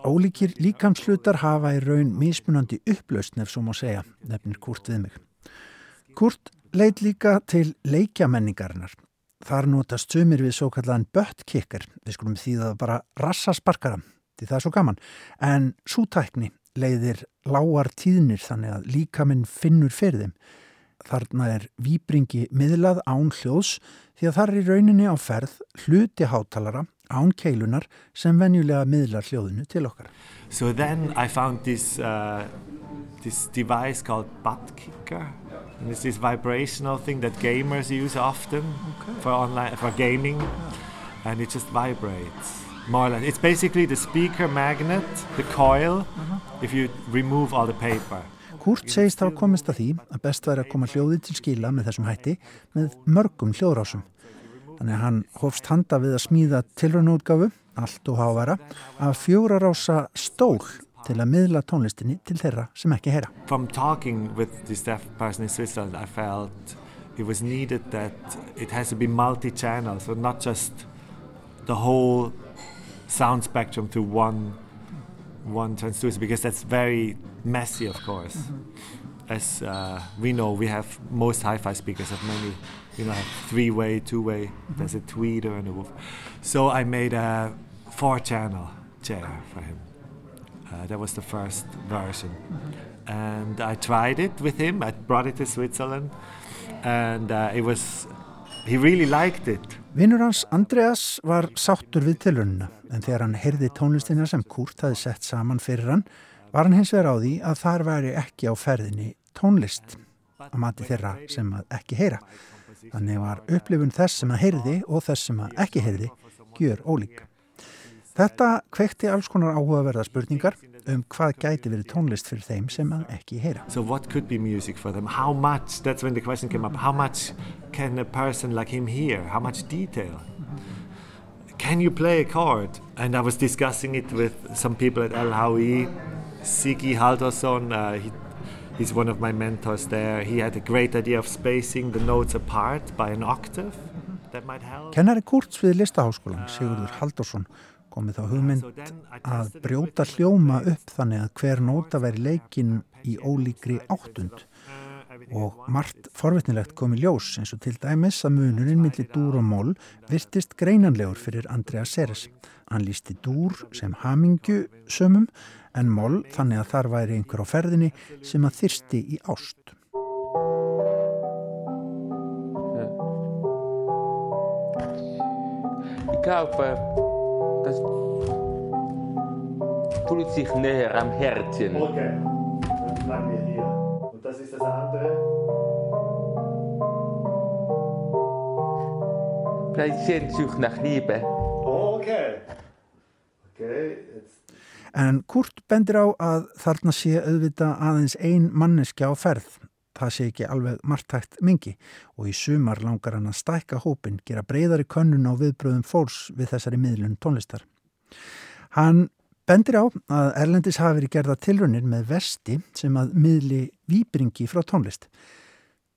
Ólíkir líkamslutar hafa í raun mismunandi upplaust nefn svo má segja, nefnir Kurt við mig. Kurt leit líka til leikjamenningarinnar. Þar notast sumir við svo kallan böttkikkar, við skulum því það bara rassasparkara, því það er svo gaman, en sútækni leiðir lágar tíðnir þannig að líkaminn finnur fyrir þeim þarna er výbringi miðlað án hljóðs því að það er í rauninni á ferð hluti hátalara án keilunar sem venjulega miðlar hljóðinu til okkar. So then I found this, uh, this device called butt kicker. And it's this vibrational thing that gamers use often okay. for online for gaming, and it just vibrates more or less. It's basically the speaker magnet, the coil, uh -huh. if you remove all the paper. Kurt segist þá komist að því að best væri að koma hljóði til skila með þessum hætti með mörgum hljóðrásum. Þannig að hann hofst handa við að smíða tilröðnútgafu, allt og hávara, af fjórarása stól til að miðla tónlistinni til þeirra sem ekki heyra. From talking with this deaf person in Switzerland I felt it was needed that it has to be multi-channel so not just the whole sound spectrum to one one transducer because that's very messy of course mm -hmm. as uh, we know we have most hi-fi speakers have many you know three-way two-way mm -hmm. there's a tweeter and a woof so I made a four-channel chair for him Uh, that was the first version. Mm -hmm. And I tried it with him. I brought it to Switzerland. And uh, it was, he really liked it. Vinnur hans Andreas var sáttur við tilununa en þegar hann heyrði tónlistina sem Kurt hafi sett saman fyrir hann var hann hins vegar á því að þar væri ekki á ferðinni tónlist að mati þeirra sem að ekki heyra. Þannig var upplifun þess sem að heyrði og þess sem að ekki heyrði gjör ólík. Þetta kvekti alls konar áhugaverða spurningar um hvað gæti verið tónlist fyrir þeim sem að ekki heyra. So what could be music for them? How much, that's when the question came up, how much can a person like him hear? How much detail? Can you play a chord? And I was discussing it with some people at LHI, Siki Haldarsson, uh, he, he's one of my mentors there. He had a great idea of spacing the notes apart by an octave. Kennari Kurtz við Listaháskólan, Sigurður Haldarsson, komið þá hugmynd að brjóta hljóma upp þannig að hver nóta veri leikin í ólíkri áttund og margt forvitnilegt kom í ljós eins og til dæmis að munurinn millir dúr og mól virtist greinanlegur fyrir Andrea Seres. Hann lísti dúr sem hamingju sömum en mól þannig að þar væri einhver á ferðinni sem að þyrsti í ást. Ég gaf Das tut sich näher am Herzchen. Okay, dann bleiben wir hier. Und das ist das andere? Vielleicht Sehnsucht nach Liebe. Okay. Okay, jetzt. En Kurt bendir á að þarna sé auðvita aðeins ein manneskja á ferð það sé ekki alveg margtækt mingi og í sumar langar hann að stækka hópin, gera breyðari könnun á viðbröðum fólks við þessari miðlun tónlistar. Hann bendir á að Erlendis hafi verið gerða tilrunir með vesti sem að miðli výbringi frá tónlist.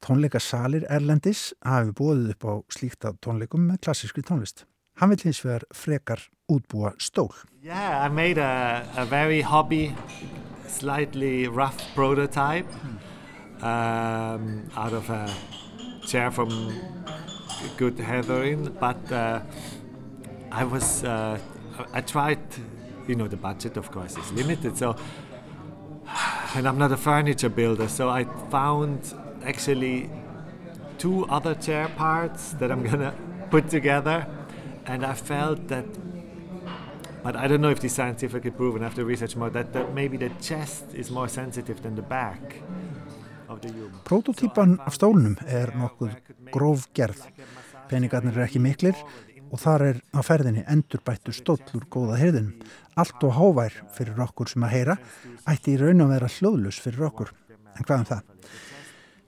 Tónleikasalir Erlendis hafi bóðið upp á slíkta tónleikum með klassískri tónlist. Hann vil hins vegar frekar útbúa stól. Yeah, I made a, a very hobby, slightly rough prototype. Hmm. Um, out of a chair from good heathering, but uh, I was uh, I tried, you know, the budget of course is limited, so and I'm not a furniture builder, so I found actually two other chair parts that I'm gonna put together, and I felt that. But I don't know if this scientifically proven after research more that, that maybe the chest is more sensitive than the back. Prototýpan af stólunum er nokkuð gróf gerð. Peningarnir er ekki miklir og þar er á ferðinni endurbættu stóllur góða heyrðinum. Allt og hávær fyrir okkur sem að heyra ætti í raun að vera hljóðlus fyrir okkur. En hvað um það?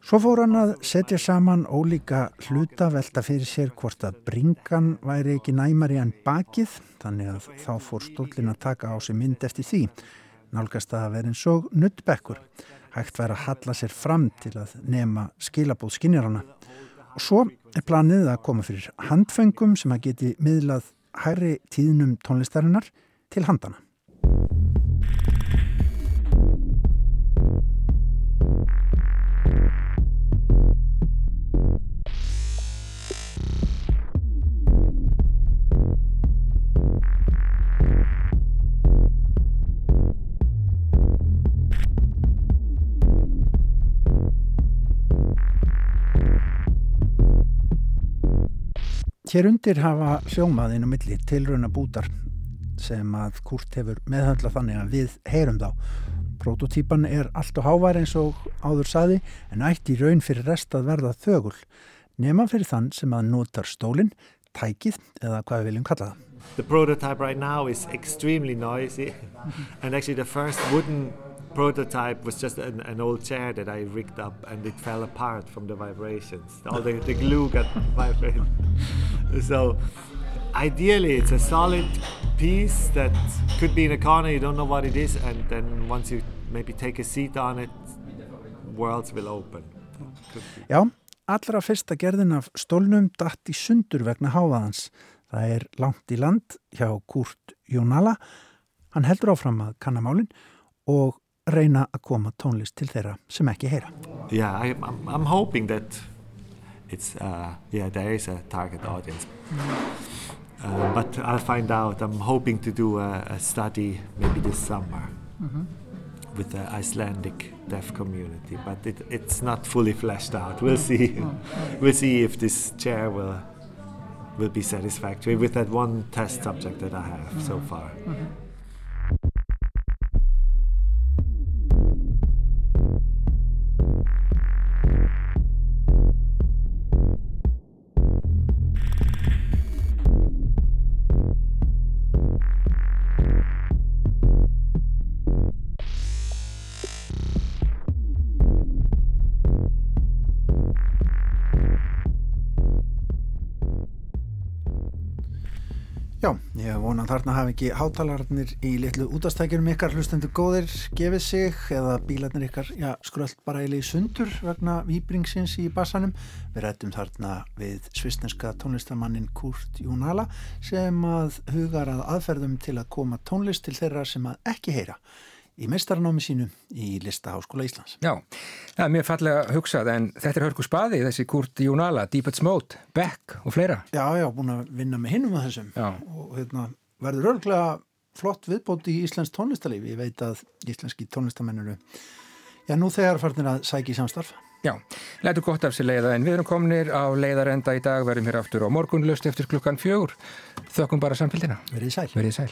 Svo fór hann að setja saman ólíka hluta velta fyrir sér hvort að bringan væri ekki næmari en bakið þannig að þá fór stólin að taka á sig mynd eftir því. Nálgast að vera eins og nuttbekkur hægt væri að halla sér fram til að nema skilabóð skinjarana. Og svo er planið að koma fyrir handfengum sem að geti miðlað hæri tíðnum tónlistarinnar til handana. Hér undir hafa hljómað inn á milli tilrauna bútar sem að Kurt hefur meðhandla þannig að við heyrum þá. Prototýpan er allt og hávar eins og áður saði en ætti í raun fyrir rest að verða þögul nema fyrir þann sem að notar stólinn, tækið eða hvað við viljum kalla það. The prototype right now is extremely noisy and actually the first wooden prototype was just an, an, old chair that I rigged up and it fell apart from the vibrations. All the, the glue got vibrated. so ideally it's a solid piece that could be in a corner, you don't know what it is, and then once you maybe take a seat on it, worlds will open. Já, allra fyrsta gerðin af stólnum datt í sundur vegna háðaðans. Það er langt í land hjá Kurt Jónala. Hann heldur áfram að kannamálinn og reyna að koma tónlist til þeirra sem ekki heyra. Yeah, I, I'm, I'm hoping that it's, uh, yeah, there is a target audience. Uh, but I'll find out. I'm hoping to do a, a study maybe this summer mm -hmm. with the Icelandic deaf community, but it, it's not fully fleshed out. We'll see. we'll see if this chair will will be satisfactory with that one test subject that I have mm -hmm. so far. Mm -hmm. Þarna hafi ekki hátalarnir í litlu útastækjunum ykkar hlustendur góðir gefið sig eða bílarnir ykkar, já, skröld bara eili sundur vegna výbringsins í bassanum. Við rættum þarna við svisneska tónlistamannin Kurt Jónala sem að hugar að aðferðum til að koma tónlist til þeirra sem að ekki heyra í meistarnámi sínu í Listaháskóla Íslands. Já, það er mjög fallega hugsað en þetta er hörku spaði þessi Kurt Jónala, Deepest Mode, Beck og fleira. Já, já, búin að vinna með hinnum að þessum já. og hérna, verður örglega flott viðbót í Íslands tónlistalífi. Ég veit að íslenski tónlistamenninu já, nú þegar farnir að sækja í samstarf. Já, lætur gott af sér leiða en við erum kominir á leiðarenda í dag, verðum hér aftur á morgunlust eftir klukkan fjögur. Þökkum bara samfélgina. Verðið sæl. Verðið sæl.